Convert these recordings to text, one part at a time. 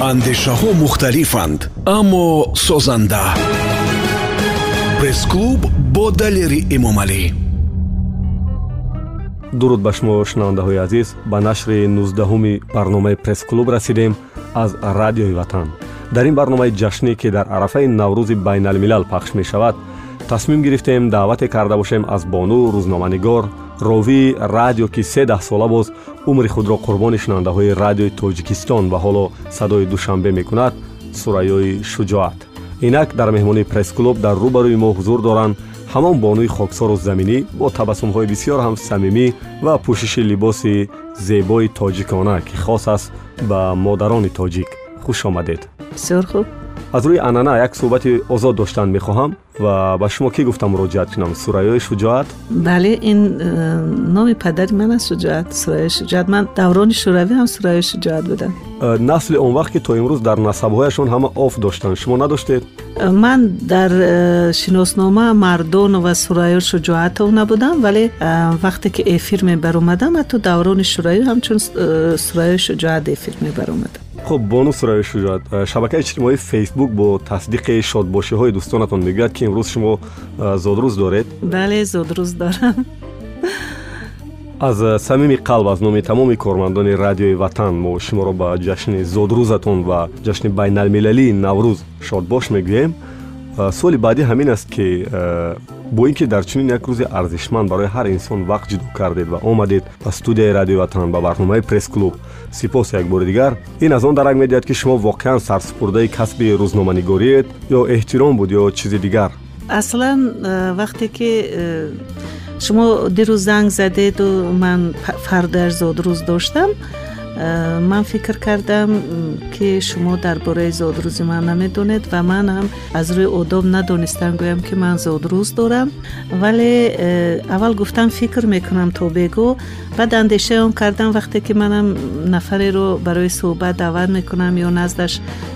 андешаҳо мухталифанд аммо созанда. Пресс-клуб бо далери эмомалӣ дуруд ба шумо шунавандаҳои азиз ба нашри 19 барномаи пресс-клуб расидем аз радиои ватан. Дар ин барномаи ҷашнӣ ки дар арафаи наврӯзи байналмилал пахш мешавад тасмим гирифтем даъвате карда бошем аз бону рӯзноманигор ровии радио ки се даҳсола боз умри худро қурбони шунавандаҳои радиои тоҷикистон ва ҳоло садои душанбе мекунад сурайёи шуҷоат. Инак дар меҳмонии пресс-клуб дар рӯбарӯи мо ҳузур доранд ҳамон бонуи хоксору заминӣ бо табассумҳои бисёр ҳам самимӣ ва пӯшиши либоси зебои тоҷикона ки хос аст ба модарони тоҷик. Хуш омадед. Бисёр хуб. Аз рӯи анъана як суҳбати озод доштан мехоҳам و به شما کی گفتم مراجعه کنم؟ سرایای شجاعت؟ بله این نام پدری من از شجاعت سرایای شجاعت. من دوران شوروی هم سرایای شجاعت بودم. نسل اون وقت که تا امروز در نسبهایشون همه آف داشتن شما نداشتید؟ من در شناسنامه مردان و سرایای شجاعت او نبودم ولی وقتی که افیر می اومدم تو دوران هم چون سرایای شجاعت افیر می اومدم خب بانو سرایای شجاعت. شبکه اجتماعی فیسبوک با تصدیق شادباشی های دوستانتون که ки имрӯз шумо зодрӯз доред? Бале зодрӯз дорам. Аз самими қалб аз номи тамоми кормандони радиои ватан мо шуморо ба ҷашни зодрӯзатон ва ҷашни байналмилалии наврӯз шодбош мегӯем суоли баъдӣ ҳамин аст ки бо ин ки дар чунин як рӯзи арзишманд барои ҳар инсон вақт ҷудо кардед ва омадед ба студияи радиои ватан ба барномаи пресс-клуб сипос як бори дигар ин аз он дарак медиҳад ки шумо воқеан сарсупурдаи касби рӯзноманигориед ё эҳтиром буд ё чизи дигар аслан э, вақте ки э, шумо дирӯз занг задеду ман фардояш зодрӯз доштам Э, ман фикр кардам ки шумо дар бораи зодрӯзи ман намедонед ва ман ҳам аз рӯи одоб надонистам гӯям ки ман зодрӯз дорам. Вале э, аввал гуфтам фикр мекунам то бегоҳ баъд андешаи он кардам вақте ки манам нафареро барои суҳбат даъват мекунам ё наздаш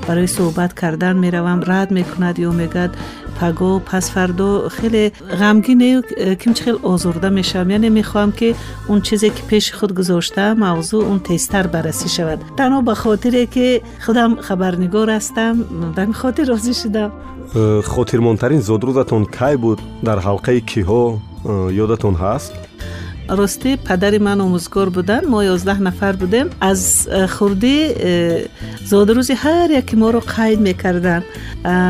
барои суҳбат кардан меравам рад мекунад ё мегӯяд پگو پس فردا خیلی غمگینه کمچه خیلی آزرده میشم. یعنی می‌خوام که اون چیزی که پیش خود گذاشته موضوع اون تیزتر بررسی شود. تنها به خاطر که خودم خبرنگار هستم به خاطر راضی شدم. خاطرمانترین زادروزتون کی بود؟ در حلقه کیها یادتون هست؟ راسته پدر من آموزگار بودن. ما 11 نفر بودیم. از خورده زادروز هر یک ما رو قید می‌کردن.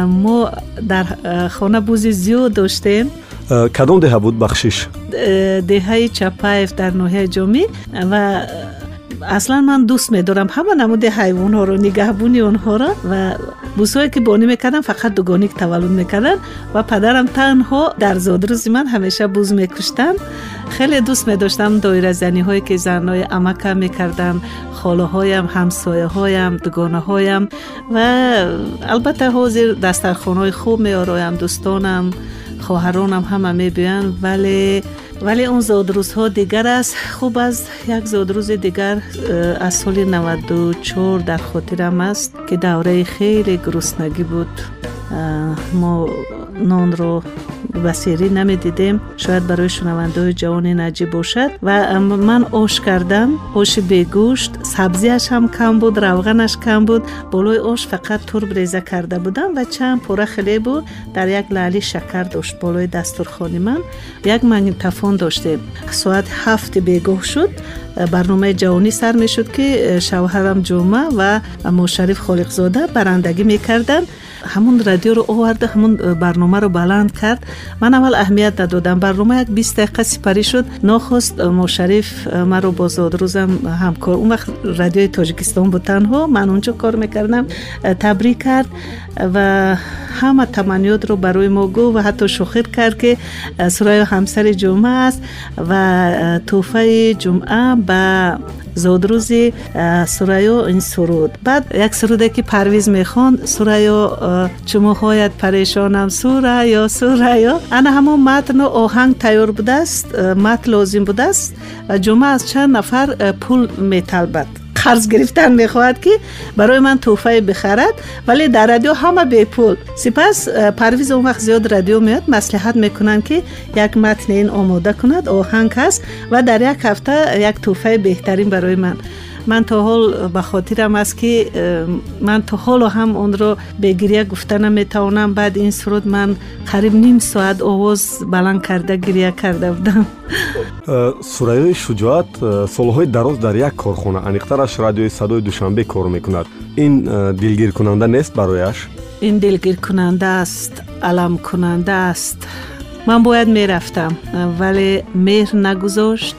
ما در خانه بوزی زیاد داشتیم. کدام دهه بود بخشش؟ دهه چپایف در نوحه جمعی و اصلا من دوست میدارم. همه نمود حیوان ها رو نگهبونی اونها را و بوسایی که بانی می‌کردم فقط دوگانی که تولد می‌کردن و پدرم تنها در زادروز من همیشه بوز میکشتن. خیلی دوست میداشتم دایره زنی هایی که زنهای امکه می‌کردن خاله هایم همسایه هایم دوگانه هایم و البته حاضر دسترخوان های خوب میارایم دوستانم خواهرانم همه میبین ولی вале он зодрӯзҳо дигар аст. Хуб аст як зодрӯзи дигар э, аз соли 94 дар хотирам аст ки давраи хеле гуруснагӣ буд. Э, мо нонро بسیری نمی‌دیدیم. شاید برای شنونده های جوان نجیب باشد. و من آش کردم. آش بیگوشت. سبزیش هم کم بود. روغنش کم بود. بالای آش فقط ترب ریزه کرده بودم و چند پوره خلی بود. در یک لعلی شکر داشت بالای دسترخوان من. یک منتفان داشتیم. ساعت هفت بگوه شد. برنامه جوانی سر می شد که شوهرم جمعه و مشرف خالق زاده برندگی می کردن. همون رادیو رو آورده همون برنامه رو بلند کرد. ман аввал аҳамият надодам барнома як бист дақиқа сипарӣ шуд нохост э, мошариф э, маро бо зодрӯзам ҳамкор он вақт радиои тоҷикистон буд танҳо ман онҷо кор мекардам табрик кард ва ҳама таманниётро барои мо гуфт ва ҳатто шухир кард ки сурайё ҳамсари ҷумъа аст ва тӯҳфаи ҷумъа ба زودروزی سورایو این سرود. بعد یک سروده که پرویز می‌خوند سورایو چموهایت پریشانم سورایو سورایو. انا همون متن و آهنگ تیار بوده است متن لازم بوده است جمعه از چند نفر پول میطلبد قرض گرفتن می‌خواهد که برای من توفه بخرد. ولی در رادیو همه به پول. سپس پرویز اون وقت زیاد رادیو میاد مصلحت می‌کنن که یک متن این آماده کند آهنگ هست و در یک هفته یک توفه بهترین برای من. من تا حال به خاطرم است که من تا حال هم اون رو به گریه گفته نمی‌توانم بعد این سرود من قریب نیم ساعت آواز بلند کرده گریه کرده بودم. سوره شجاعت سالهای دراز در یک کارخانه انیقترش رادیوی صدای دوشنبه کار می‌کند. این دلگیر کننده نیست برایش؟ این دلگیر کننده است علم کننده است. من باید می‌رفتم ولی مهر نگذاشت.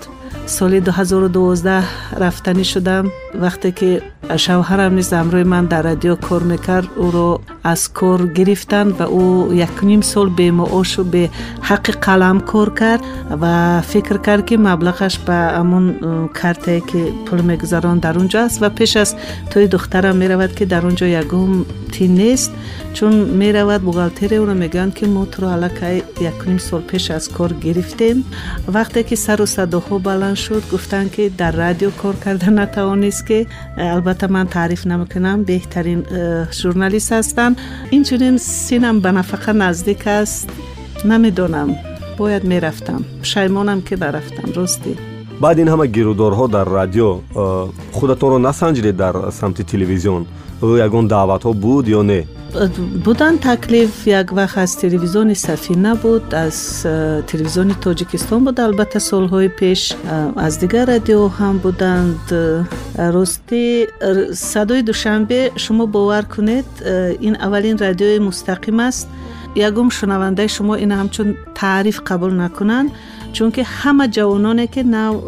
سال 2012 رفتنی شدم. وقتی که шавҳарам низ амрӯи ман дар радио кор мекард. Ӯро аз кор гирифтанд ва ӯ якним сол бемаошу беҳаққи қалам кор кард ва фикр кард ки маблағаш ба амон картае ки пул мегузарон дар он ҷо аст ва пеш аз тои духтарам меравад ки дар он ҷо ягон ти нест. Чун меравад бухгалтерияро мегӯянд ки мо туро аллакай якним сол пеш аз кор гирифтем. Вақте ки сару садоҳо баланд шуд гуфтанд ки дар радио кор карда натавонист ки البته من تعریف نمی‌کنم بهترین ژورنالیست هستن. اینچنین سینم به نفقه نزدیک است. نمی‌دونم. باید می‌رفتم. پشیمانم که نرفتم. راستی. بعد این همه گیرودارها در رادیو خودتون رو نسنجید در سمت تلویزیون. ӯ ягон даъватҳо буд ё не будан таклиф як вақт аз телевизиони сафина буд аз телевизиони тоҷикистон буд албатта солҳои пеш аз дигар радио ҳам буданд ростӣ садои душанбе шумо бовар кунед ин аввалин радиои мустақим аст ягум шунавандаи шумо ин ҳамчун таъриф қабул накунанд چون که همه جوانانی که نو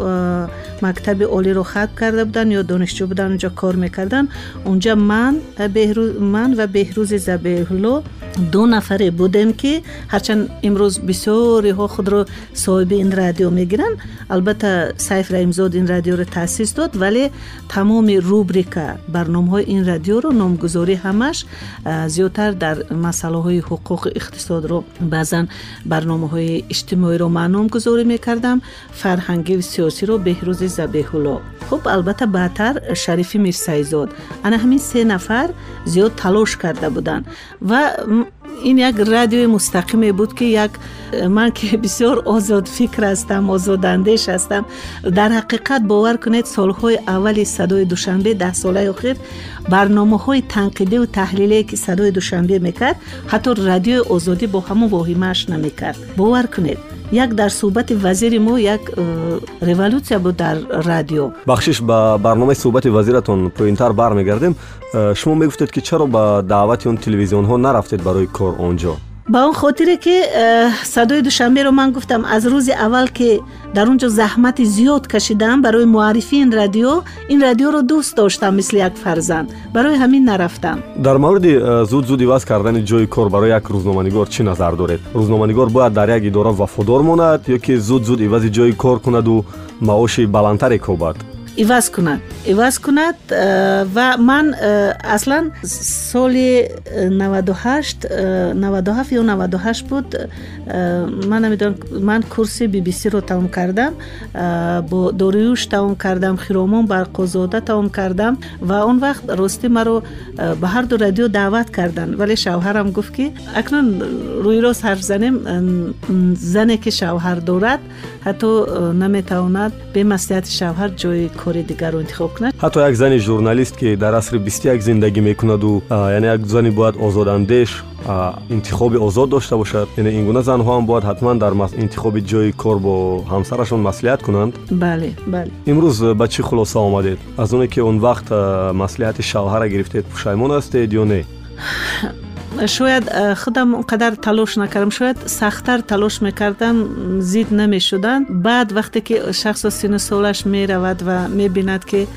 مکتب عالی رو ختم کرده بودن یا دانشجو بودن اونجا کار می‌کردن اونجا من, بهروز من و بهروز زبیرلو دو نفره بودیم که هرچند امروز بسیاری ها خود رو صاحب این رادیو می‌گیرن. البته سیف رحیمزاد این رادیو رو تاسیس داد ولی تمام روبریکا برنامه های این رادیو رو نامگذاری همش زیادتر در مسئله های حقوق اقتصاد رو بعضا برنامه های اجتماعی رو من نامگذاری کاری می‌کردم فرهنگی و سیاسی رو بهروز زبیحالله خب البته بعدتر شریفی میرسایزاد انا همین سه نفر زیاد تلاش کرده بودن و این یک رادیو مستقیم بود که یک من که بسیار آزاد فکر هستم آزاد اندیش هستم. در حقیقت باور کنید سالهای اولی صدای دوشنبه ده ساله اخیر برنامه های تنقیدی و تحلیلی که صدای دوشنبه می‌کرد حتی رادیو آزادی با همون واهمش نمی‌کرد. باور کنید як дар суҳбати вазири мо як э, революсия буд дар радио. Бахшиш ба барномаи суҳбати вазиратон поинтар бармегардем. Э, шумо мегуфтед ки чаро ба даъвати он телевизионҳо нарафтед барои кор он ҷо ба он хотире ки э, садои душанберо ман гуфтам аз рӯзи аввал ки дар он ҷо заҳмати зиёд кашидам барои муаррифии ин радио ин радиоро дӯст доштам мисли як фарзанд. Барои ҳамин нарафтам. Дар мавриди э, зуд зуд иваз кардани ҷои кор барои як рӯзноманигор чӣ назар доред? Рӯзноманигор бояд дар як идора вафодор монад ё ки зуд зуд ивази ҷои кор кунаду маоши баландтаре кобад иваз кунад. Иваз кунад э, ва ман э, аслан соли 98 э, 97 ё 98 буд ман намедонам ман курси bbcро тамом кардам бо дориюш тамом кардам хиромон барқозода тамом кардам ва он вақт ростӣ маро ба ҳарду радио даъват карданд вале шавҳарам гуфт ки акнун рӯйрост ҳарф занем зане ки шавҳар дорад ҳатто наметавонад бемаслиҳати шавҳар ҷои кори дигарро интихоб кунад? Ҳатто як зани журналист ки дар асри бистяк зиндагӣ мекунаду яъне як зани бояд озодандеш интихоби озод дошта бошад. Яъне ин гуна занҳо ҳам бояд ҳатман дар интихоби ҷои кор бо ҳамсарашон маслиҳат кунанд. Бале бале. Имрӯз ба чӣ хулоса омадед? Аз оне ки он вақт маслиҳати шавҳара гирифтед пушаймон ҳастед ё не шояд э, худам он қадар талош накардам. Шояд сахттар талош мекардам зид намешуданд. Баъд вақте ки шахсо сину солаш меравад ва мебинад ки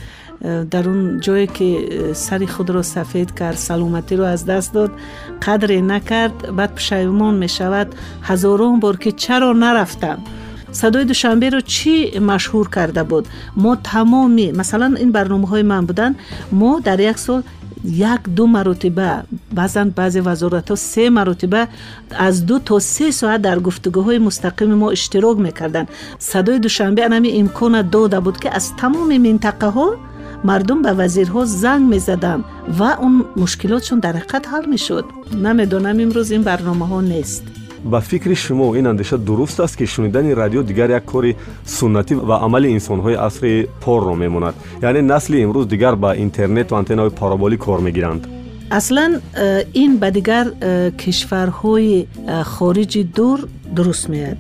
э, дар он ҷое ки э, сари худро сафед кард саломатиро аз даст дод қадре накард баъд пушаймон мешавад. Ҳазорон бор ки чаро нарафтам. Садои душанберо чӣ машҳур карда буд? Мо тамоми масалан ин барномаҳои ман буданд мо дар як сол یک دو مرتبه بعضن بعضی وزارت ها سه مرتبه از دو تا سه ساعت در گفتگوهای مستقیم ما اشتراک می‌کردن صدای دوشنبه انمی امکان داده بود که از تمام منطقه ها مردم به وزیرها زنگ می زدن و اون مشکلاتشون در حقیقت حل می شد نمی‌دونم امروز این برنامه ها نیست. Ба фикри шумо ин андеша дуруст аст ки шунидани радио дигар як кори суннатӣ ва амали инсонҳои асри порро мемонад. Яъне насли имрӯз дигар ба интернет ва антенаҳои параболӣ кор мегиранд. Аслан э, ин ба дигар э, кишварҳои э, хориҷи дур дуруст меяд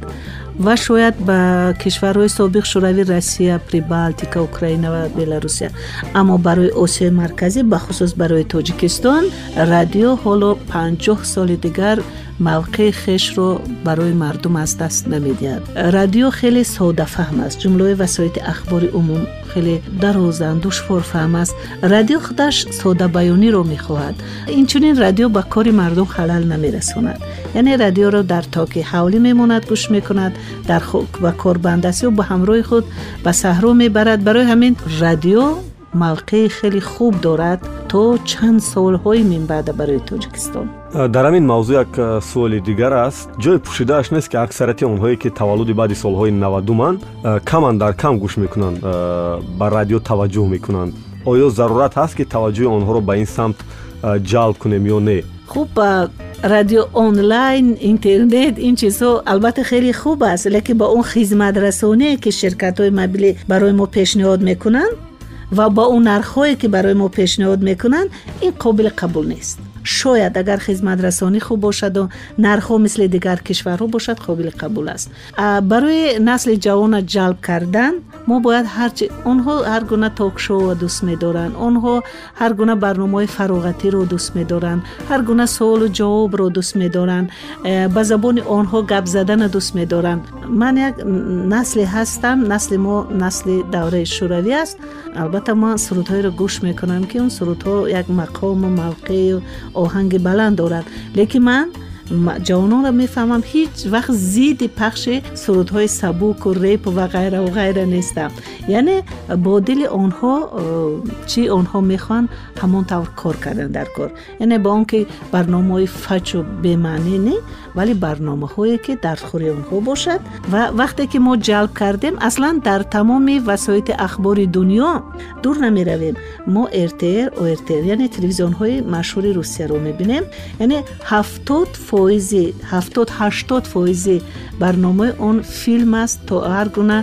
ва шояд ба кишварҳои собиқ шӯравӣ россия прибалтика украина ва беларусия аммо барои осиёи марказӣ бахусус барои тоҷикистон радио ҳоло панҷоҳ соли дигар موقع خش رو برای مردم از دست نمی‌دید رادیو خیلی ساده فهم است. جمله وسایت اخبار عموم خیلی درازن دشوار فهم است. رادیو خودش ساده بیانی رو می‌خواهد. اینچنین رادیو با کار مردم خلل نمیرساند. یعنی رادیو رو در تاک حوالی میماند گوش می‌کند در خوک و کاربندسی و به همراه خود به صحرا می‌برد. برای همین رادیو موقع خیلی خوب دارد تا چند سالهای من بعد برای تاجیکستان. Дар ҳамин мавзӯъ як суоли дигар аст. Ҷои пӯшидааш нест ки аксарияти онҳое ки таваллуди баъди солҳои навадуманд каман дар кам гӯш мекунанд ба радио таваҷҷӯҳ мекунанд. Оё зарурат ҳаст ки таваҷҷӯҳи онҳоро ба ин самт ҷалб кунем ё не? Хуб радио онлайн интернет ин чизҳо албатта хеле хуб аст лекин ба он хизматрасоние ки ширкатҳои мобилӣ барои мо пешниҳод мекунанд ва ба он нархҳое ки барои мо пешниҳод мекунанд ин қобили қабул нест شاید اگر خدمت رسانی خوب باشد و نرخ مثل دیگر کشورها باشد قابل قبول است. برای نسل جوان جلب کردن ما باید هرچی اونها هر گونه تاک شو دوست می‌دارند آنها هر گونه برنامه‌های فراغتی رو دوست می‌دارند هر گونه سوال و جواب رو دوست می‌دارند به زبان آنها گپ زدن دوست می‌دارند من یک نسل هستم نسل ما نسل دوره شوروی است. البته ما سرودهای رو گوش می‌کنم که اون سرودها یک مقام و موقع оҳанги баланд дорад. Лекин ман ҷавононро мефаҳмам ҳеҷ вақт зидди пахши сурудҳои сабуку репу ва ғайра ва ғайра нестам яъне бо дили онҳо э, чӣ онҳо мехоҳанд ҳамон тавр кор кардан дар кор яъне ба он ки барномаҳои фачу бемаънӣ не вале барномаҳое ки дардхӯри онҳо бошад ва вақте ки мо ҷалб кардем аслан дар тамоми васоити ахбори дунё дур намеравем мо ртр ортр яъне телевизионҳои машҳури русияро мебинем яъне ҳафтод фоизи ҳафтод ҳаштод фоизи барномаи он филм аст то ҳар гуна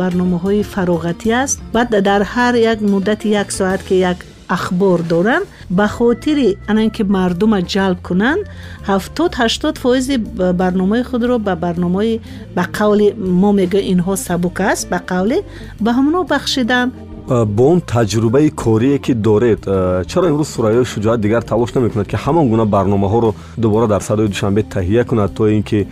барномаҳои фароғатӣ аст баъд дар ҳар як муддати як соат ки як ахбор доранд ба хотири анан ки мардума ҷалб кунанд ҳафтод ҳаштод фоизи барномаи худро ба барномаи ба қавли мо мегӯем инҳо сабук аст ба қавле ба ҳамоно با اون تجربه کاری که دارید چرا امروز سرایه شجاعت دیگر تلاش نمی‌کند که همان گونه برنامه ها رو دوباره در صدای دوشنبه تهیه کند تا اینکه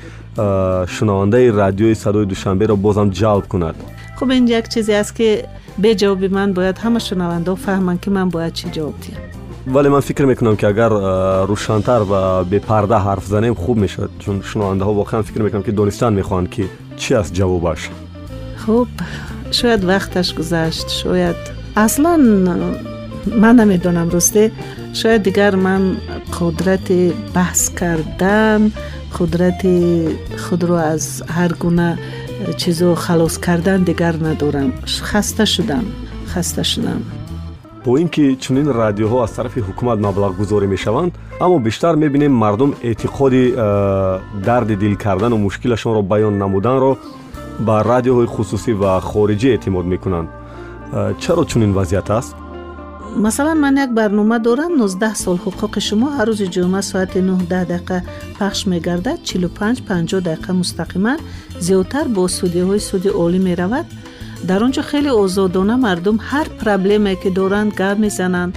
شنونده رادیو صدای دوشنبه را بازم جلب کند؟ خب این یک چیزی است که به جواب من باید همه شنونده فهمند که من باید چی جواب دیم. ولی من فکر می‌کنم که اگر روشانتر و به پرده حرف زنیم خوب می‌شد چون شنونده ها واقعا فکر می‌کنم که دانستن می‌خوان که چی است جوابش. خب шояд вақташ гузашт шояд аслан ман намедонам росте шояд дигар ман қудрати баҳс кардан қудрати худро аз ҳар гуна чизо халос кардан дигар надорам. Хаста шудам хаста шудам. Бо ин ки чунин радиоҳо аз тарафи ҳукумат маблағгузорӣ мешаванд аммо бештар мебинем мардум эътиқоди э, дарди дил кардану мушкилашонро баён намуданро ба радиоҳои хусусӣ ва хориҷӣ эътимод мекунанд. Э, чаро чунин вазъият аст? Масалан ман як барнома дорам. 19 сол ҳуқуқи шумо ҳар рӯзи ҷумъа соати 9 дақиқа пахш мегардад. 45-50 дақиқа мустақиман зиёдтар бо судияҳои суди олӣ меравад. Дар он ҷо хеле озодона мардум ҳар проблемае ки доранд гап мезананд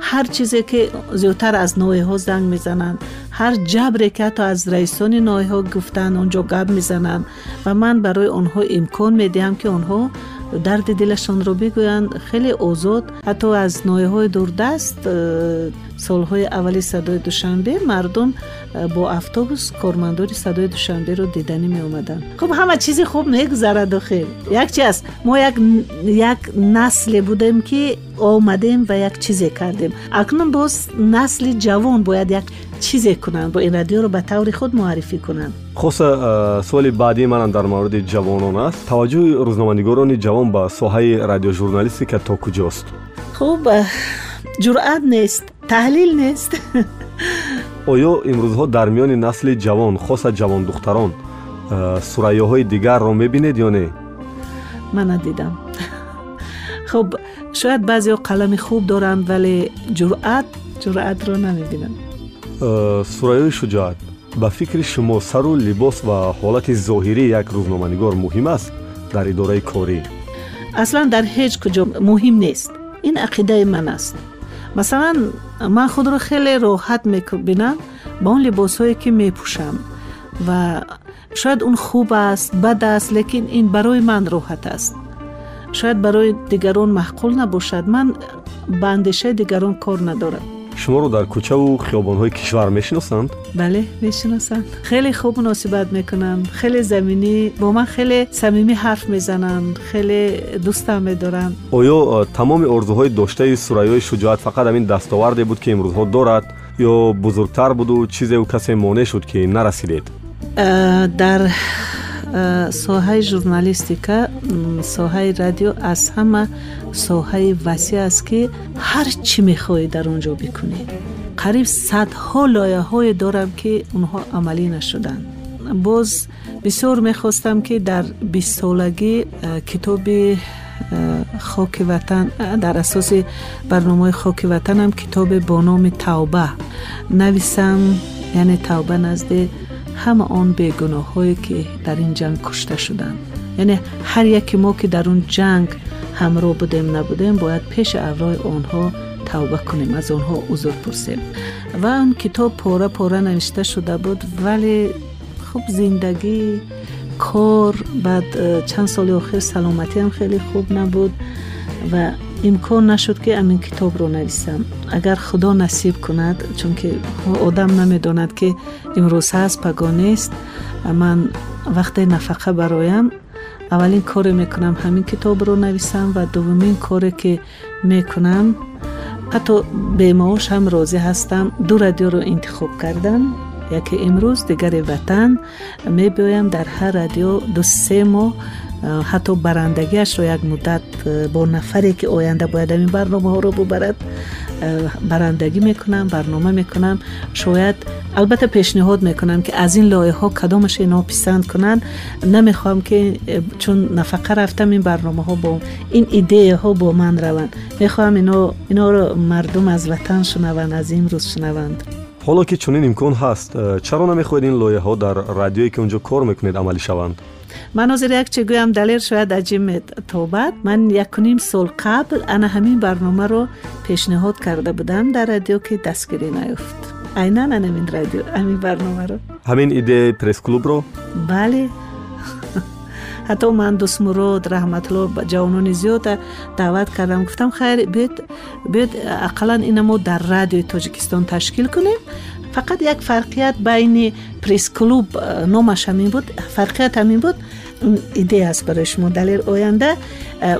هر چیزی که زیادتر از نوعه ها زنگ می‌زنند هر جبری که تو از رئیسان نوعه ها گفتن اونجا گب می‌زنند و من برای آنها امکان می‌دهم که آنها дарди дилашонро бигӯянд хеле озод. Ҳатто аз ноҳияҳои дурдаст э, солҳои аввали садои душанбе мардум э, бо автобус кормандори садои душанберо диданӣ меомаданд. Хуб ҳама чизи хуб мегузарад охир як чи аст мо як насле будем ки омадем ва як чизе кардем. Акнун боз насли ҷавон бояд як چیزی کنند با این رادیو رو به طور خود معرفی کنند خصوص سوال بعدی من در مورد جوانان است. توجه روزنامه‌نگاران جوان به ساحه رادیو ژورنالیستی که تا کجاست؟ خوب جرأت نیست تحلیل نیست. آیا امروزها در میان نسل جوان خاص جوان دختران سرایه های دیگر رو می‌بینید یا نه؟ من ندیدم. خب شاید بعضی قلم خوب دارند ولی جرأت جرأت رو نمی‌بینند сурайёи шуҷоат ба фикри шумо сару либос ва ҳолати зоҳирии як рӯзноманигор муҳим аст дар идораи корӣ аслан дар ҳеҷ куҷо муҳим нест ин ақидаи ман аст масалан ман худро хеле роҳат мебинам ба он либосҳое ки мепӯшам ва шояд он хуб аст бад аст лекин ин барои ман роҳат аст шояд барои дигарон маъқул набошад ман ба андешаи дигарон кор надорам шуморо дар кӯчаву хиёбонҳои кишвар мешиносанд бале мешиносанд хеле хуб муносибат мекунанд хеле заминӣ бо ман хеле самимӣ ҳарф мезананд хеле дӯстам медоранд оё тамоми орзуҳои доштаи сурайёи шуҷоат фақат ҳамин дастоварде буд ки имрӯзҳо дорад ё бузургтар буду чизеу касе монеъ шуд ки нарасидед дар соҳаи журналистика соҳаи радио аз ҳама соҳаи васеъ аст ки ҳар чӣ мехоҳӣ дар он ҷо бикунӣ. Қариб садҳо лоиҳае дорам ки онҳо амалӣ нашуданд. Боз бисёр мехостам ки дар бистсолагӣ китоби хоки ватан дар асоси барномаи хоки ватанам китобе бо номи тавба нависам яъне тавба назди همه آن بیگناه هایی که در این جنگ کشته شدند. یعنی هر یک ما که در اون جنگ همراه بودیم نبودیم باید پیش اولای آنها توبه کنیم از آنها عذر پرسیم. و اون کتاب پاره پاره نوشته شده بود ولی خوب زندگی کار بعد چند سال آخر سلامتی هم خیلی خوب نبود و имкон нашуд ки амин китобро нависам. Агар худо насиб кунад чунки одам намедонад ки имрӯз ҳаст пагон нест ман вақте нафақа бароям аввалин коре мекунам ҳамин китобро нависам ва дуввумин коре ки мекунам. Ҳатто бемаош ҳам розӣ ҳастам. Ду радиоро интихоб кардам яке имрӯз дигаре ватан мебиёям дар ҳар радио ду се моҳ حتی برندگیش رو یک مدت با نفری که آینده باید این برنامه ها رو ببرد برندگی می‌کنم برنامه می‌کنم. شاید البته پیشنهاد می‌کنم که از این لایه ها کدامش اینا کنن. نمی‌خوام که چون نفقه رفتم این برنامه ها با این ایده ها با من روان. می‌خوام اینا, اینا رو مردم از وطن شنوند از این روز شنوند. حالا که چنین امکان هست چرا نمی‌خواید این لایه ها در رادیویی که اونجا کار می‌کنید عملی شوند؟ Ҳозир як чӣ гӯям далер шояд аҷиб метобад. Ман якуним сол қабл ана ҳамин барномаро пешниҳод карда будам дар радио ки дастгирӣ наёфт айнан анамин радио ҳамин барномаро. Ҳамин идеяи пресс-клубро? Бале. Ҳатто ман дӯстмурод раҳматулло ҷавонони зиёда даъват кардам. Гуфтам хайр биёед ақаллан ина мо дар радиои тоҷикистон ташкил кунем فقط یک فرقیت بین پریس کلوب نامش همین بود فرقیت همین بود. ایده است برای شما. دلیل آینده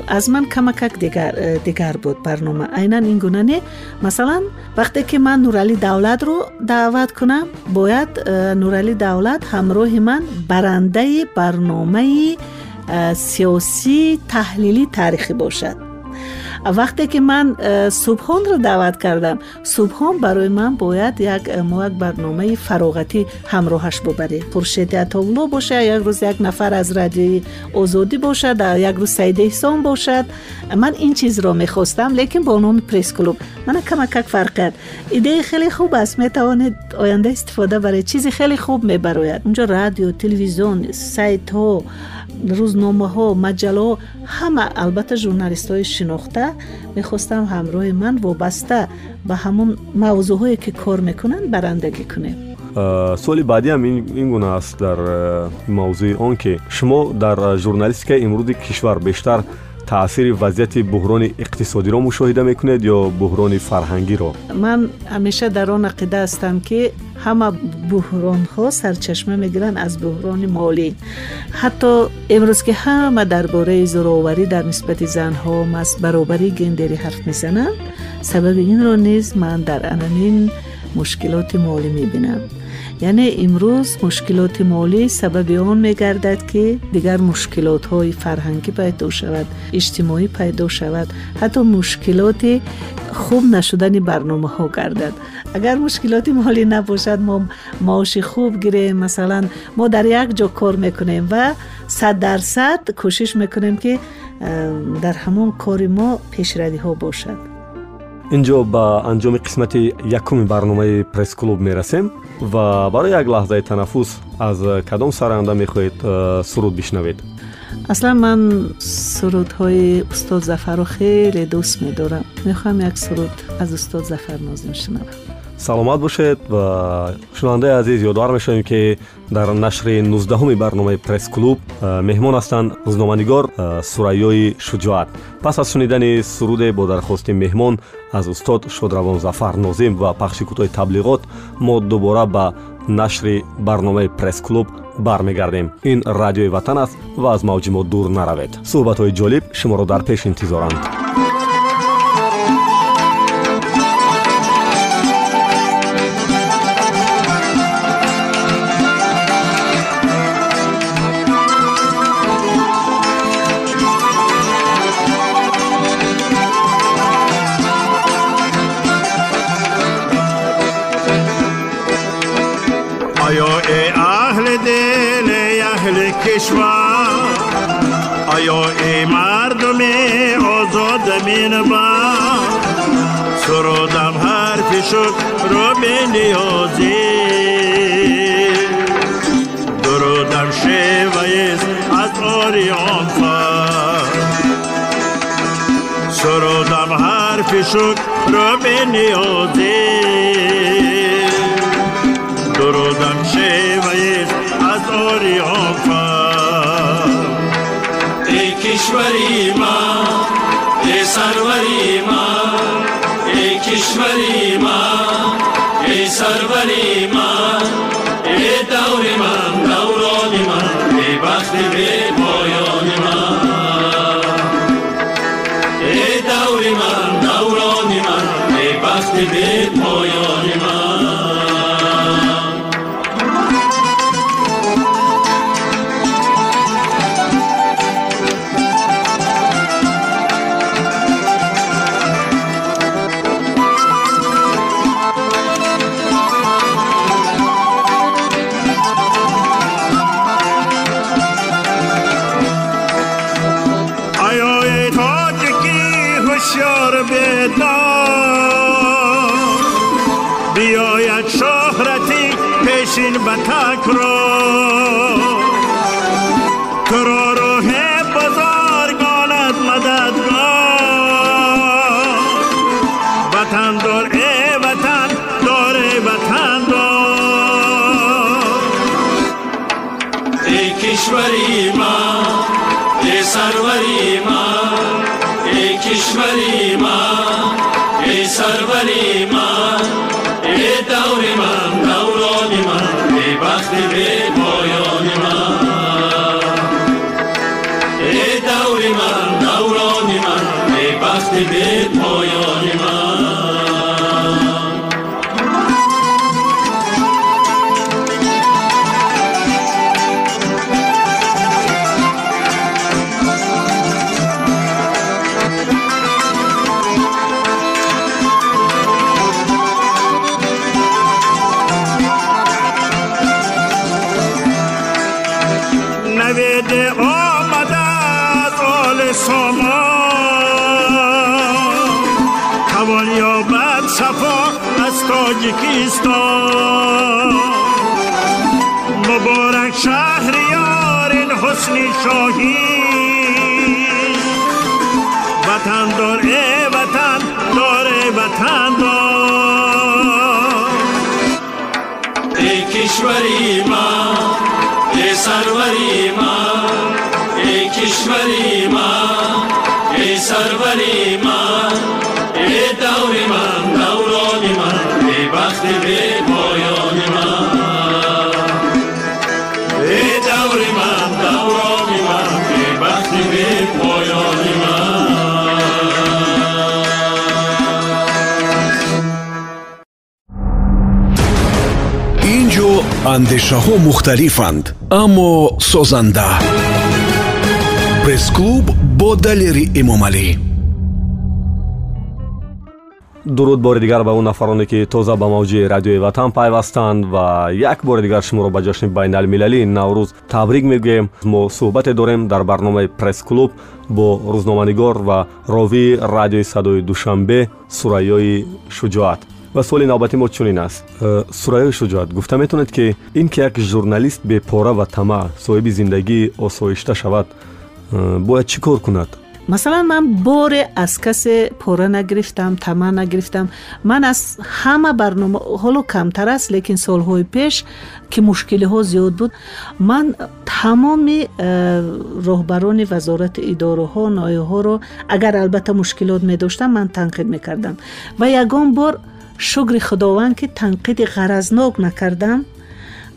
از من کمکک دیگر, دیگر بود برنامه. عینا این گونه نه. مثلا وقتی که من نورالی دولت رو دعوت کنم باید نورعلی دولت همراه من برنده برنامه سیاسی تحلیلی تاریخی باشد. вақте ки ман э, субҳонро даъват кардам субҳон барои ман бояд як э, мо як барномаи фароғатӣ ҳамроҳаш бубарем хуршеди атовулло бошад як рӯз як нафар аз радиои озодӣ бошад як рӯз саиди эҳсон бошад ман ин чизро мехостам лекин бо номи пресс-клуб мана камакак фарқият идеи хеле хуб аст метавонед оянда истифода баред чизи хеле хуб мебарояд унҷо радио телевизион сайтҳо рӯзномаҳо маҷаллаҳо ҳама албатта журналистҳои шинохта мехостам ҳамроҳи ман вобаста ба ҳамон мавзӯъҳое ки кор мекунанд барандагӣ кунем. Суоли баъдиам ин гуна аст дар мавзӯи он ки шумо дар журналистикаи имрӯзи кишвар бештар таъсири вазъияти буҳрони иқтисодиро мушоҳида мекунед ё буҳрони фарҳангиро? Ман ҳамеша дар он ақида ҳастам ки ҳама буҳронҳо сарчашма мегиранд аз буҳрони молӣ. Ҳатто имрӯз ки ҳама дар бораи зӯроварӣ дар нисбати занҳо баробарии гендерӣ ҳарф мезананд сабаби инро низ ман дар ананин мушкилоти молӣ мебинам. Яъне имрӯз мушкилоти молӣ сабаби он мегардад ки дигар мушкилотҳои фарҳангӣ пайдо шавад иҷтимоӣ пайдо шавад ҳатто мушкилоти хуб нашудани барномаҳо гардад. Агар мушкилоти молӣ набошад мо маоши хуб гирем масалан мо дар як ҷо кор мекунем ва сад дарсад кӯшиш мекунем ки дар ҳамон кори мо пешравиҳо бошад инҷо ба анҷоми қисмати якуми барномаи пресс-клуб мерасем ва барои як лаҳзаи танаффус аз кадом сароянда мехоҳед суруд бишнавед. Аслан ман сурудҳои устод зафарро хеле дӯст медорам. Мехоҳам як суруд аз устод зафар нозим шунавам. Саломат бошед ва шунавандаи азиз ёдовар мешавем ки дар нашри нуздаҳуми барномаи пресс-клуб меҳмон ҳастанд рӯзноманигор сурайёи шуҷоат. Пас аз шунидани суруде бо дархости меҳмон аз устод шодравон зафар нозим ва пахши кӯтоҳи таблиғот мо дубора ба нашри барномаи пресс-клуб бармегардем. Ин радиои ватан аст ва аз мавҷи мо дур наравед. Суҳбатҳои ҷолиб шуморо дар пеш интизоранд کشور. آیا ای مردم آزاد مینبا سرودم حرفی شد رو نیازی. درودم شیویست از آریان سرودم حرفی شد رو نیازی. درودم شیویست از آریان فر کشوری ما ای سروری ما ای کشوری ما ای سروری ما ای دور من دوران ای بخت به پایان ای دور من دوران ای بخت به کشوری ما ای سروری ما ای کشوری ما ای سروری ما ای دور من دوران من ای بخت به پایان من ای دور من دوران من ای بخت به پایان सर्वरी मा एकीश्वरी मा ए सर्वरी मा ए दौरिमा गौरो विमन्त्रे वस् андешаҳо мухталифанд аммо созанда. Пресс-клуб бо далери эмомалӣ дуруд бори дигар ба он нафароне ки тоза ба мавҷи радиои ватан пайвастанд ва як бори дигар шуморо ба ҷашни байналмилалии наврӯз табрик мегӯем. Мо суҳбате дорем дар барномаи пресс-клуб бо рӯзноманигор ва ровии радиои садои душанбе сураёи шуҷоат ва суоли навбати мо чунин аст. Э, сурайёи шуҷоат гуфта метавонед ки ин ки як журналист бепора ва тамаъ соҳиби зиндагии осоишта шавад э, бояд чӣ кор кунад? Масалан ман боре аз касе пора нагирифтам тама нагирифтам. Ман аз ҳама барнома ҳоло камтар аст лекин солҳои пеш ки мушкилиҳо зиёд буд. Ман тамоми э, роҳбарони вазорати идораҳо ноиҳоро агар албатта мушкилот медоштам ман танқид мекардам. Ва ягон бор шукри худованд ки танқиди ғаразнок накардам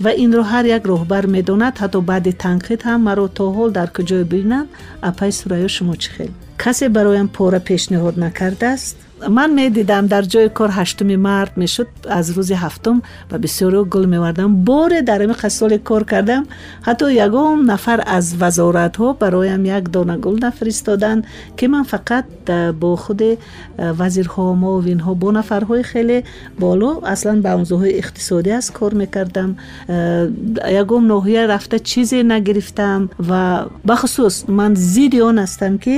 ва инро ҳар як роҳбар медонад ҳатто баъди танқид ҳам маро то ҳол дар куҷое бинам апай сурайё шумо чӣ хел? Касе бароям пора пешниҳод накардааст ман медидам дар ҷои кор ҳаштуми март мешуд аз рӯзи ҳафтум ба бисёриҳо гул мевардам боре дар амиқа соли кор кардам ҳатто ягон нафар аз вазоратҳо бароям як дона гул нафиристоданд ки ман фақат бо худи вазирҳо муовинҳо бо нафарҳои хеле боло аслан ба авзуҳои иқтисодӣ аз кор мекардам ягон ноҳия рафта чизе нагирифтам ва бахусус ман зидди он ҳастам ки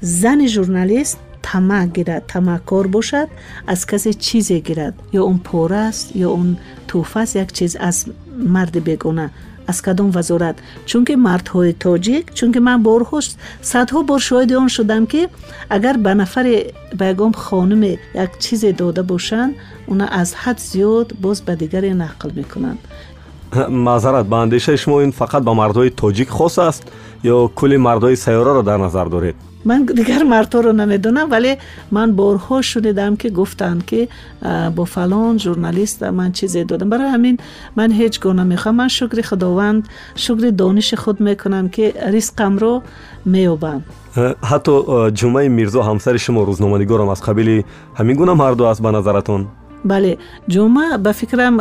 зани журналист тама гирад тамакор бошад аз касе чизе гирад ё он пора аст ё он тӯҳфааст як чиз аз марди бегона аз кадом вазорат чунки мардҳои тоҷик чунки ман борҳо садҳо бор шоҳиди он шудам ки агар ба нафаре ба ягон хонуме як чизе дода бошанд уна аз ҳад зиёд боз ба дигаре нақл мекунанд маъзарат ба андешаи шумо ин фақат ба мардҳои тоҷик хос аст ё кулли мардҳои сайёраро дар назар доред من دیگر مرتا رو نمی‌دونم ولی من بارها شنیدم که گفتند که با فلان ژورنالیست من چیزی دادم. برای همین من هیچ گونه می‌خوام من شکر خداوند شکر دانش خود می‌کنم که ریسقم رو میوبم حتی جمعه میرزا همسر شما روزنامه‌نگارم از قبیل همین گونه مردو است به نظرتون؟ بله جمعه به فکرم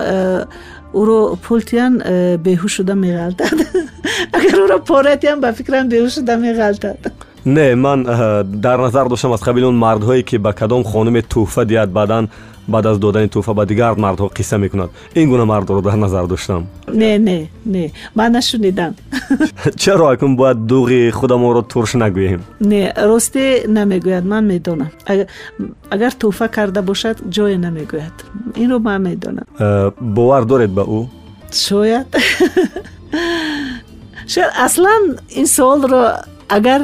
او رو پولتیان بهوش شده میغلطد. اگر او رو پارتیان به فکرم بهوش شده میغلطد. Не ман дар назар доштам аз қабили он мардҳое ки ба кадом хонуме тӯҳфа диҳад баъдан баъд аз додани тӯҳфа ба дигар мардҳо қисса мекунад. Ин гуна мардро дар назар доштам. Не не не ман нашунидам. Чаро акун бояд дуғи худамонро турш нагӯем? Не ростӣ намегӯяд ман медонам. Агар тӯҳфа карда бошад ҷое намегӯяд. Инро ман медонам. Бовар доред ба ӯ? Шояд. Шояд аслан ин суолро агар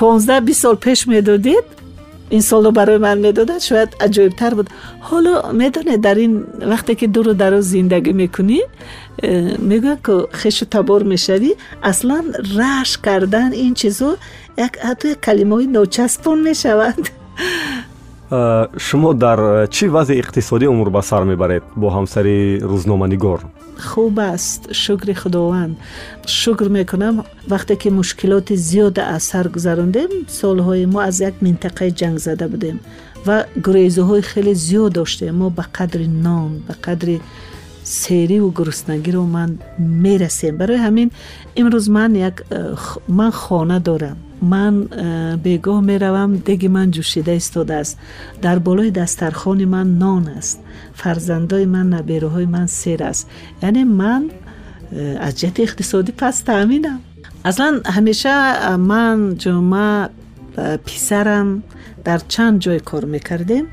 понздаҳ бист сол пеш медодед ин соло барои ман медодад шояд аҷоибтар буд ҳоло медонед дар ин вақте ки дуру дароз зиндагӣ мекунӣ э, мегӯяд ки хешу табор мешавӣ аслан рашк кардан ин чизҳо ҳатто як калимаҳои ночаспон мешаванд э, Шумо дар э, чӣ вазъи иқтисодӣ умр ба сар мебаред? Бо ҳамсари рӯзноманигор. Хуб аст. Шукри худованд. Шукр мекунам. Вақте ки мушкилоти зиёда аз сар гузарондем солҳои мо аз як минтақаи ҷангзада будем ва гурезуҳои хеле зиёд доштем. Мо ба қадри нон ба қадри сериву гуруснагиро ман мерасем. Барои ҳамин имрӯз ман як э, ман хона дорам ман э, бегоҳ меравам деги ман ҷӯшида истодааст дар болои дастархони ман нон аст фарзандои ман набераҳои ман сер аст яъне ман э, аз ҷиҳати иқтисодӣ пас таъминам аслан ҳамеша ман ҷума писарам дар чанд ҷой кор мекардем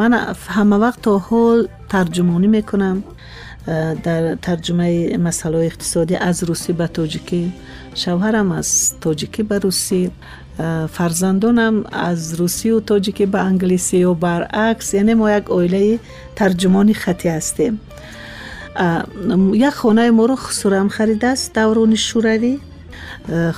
ман ҳамавақт то ҳол тарҷумонӣ мекунам дар тарҷумаи масъалаҳои иқтисодӣ аз русӣ ба тоҷикӣ шавҳарам аз тоҷикӣ ба русӣ фарзандонам аз русию тоҷикӣ ба англисӣ ё баръакс яъне мо як оилаи тарҷумони хатӣ ҳастем. Як хонаи моро хусурам харидааст даврони шӯравӣ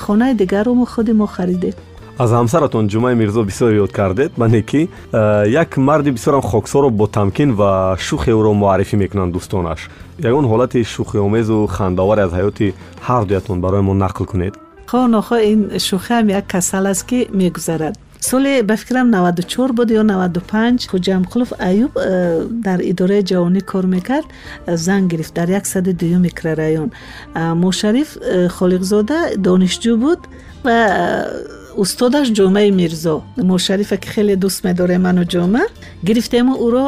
хонаи дигарро мо худи мо харидем аз ҳамсаратон ҷумаи мирзо бисёр ёд кардед ба некӣ э, як марди бисёрам хоксоро бо тамкин ва шухе ӯро муаррифӣ мекунанд дӯстонаш. Ягон ҳолати шухиомезу хандоваре аз ҳаёти ҳардуятон барои мо нақл кунед? Хо нохо ин шухиам як касал аст ки мегузарад. Соли ба фикрам 94 буд ё 95 хуҷамқулов аюб э, дар идораи ҷавонӣ кор мекард занг гирифт дар 102 микрорайон. Мошариф э, холиқзода донишҷӯ буд ва устодаш ҷомаи мирзо мошарифа ки хеле дӯст медоре ману ҷома гирифтему ӯро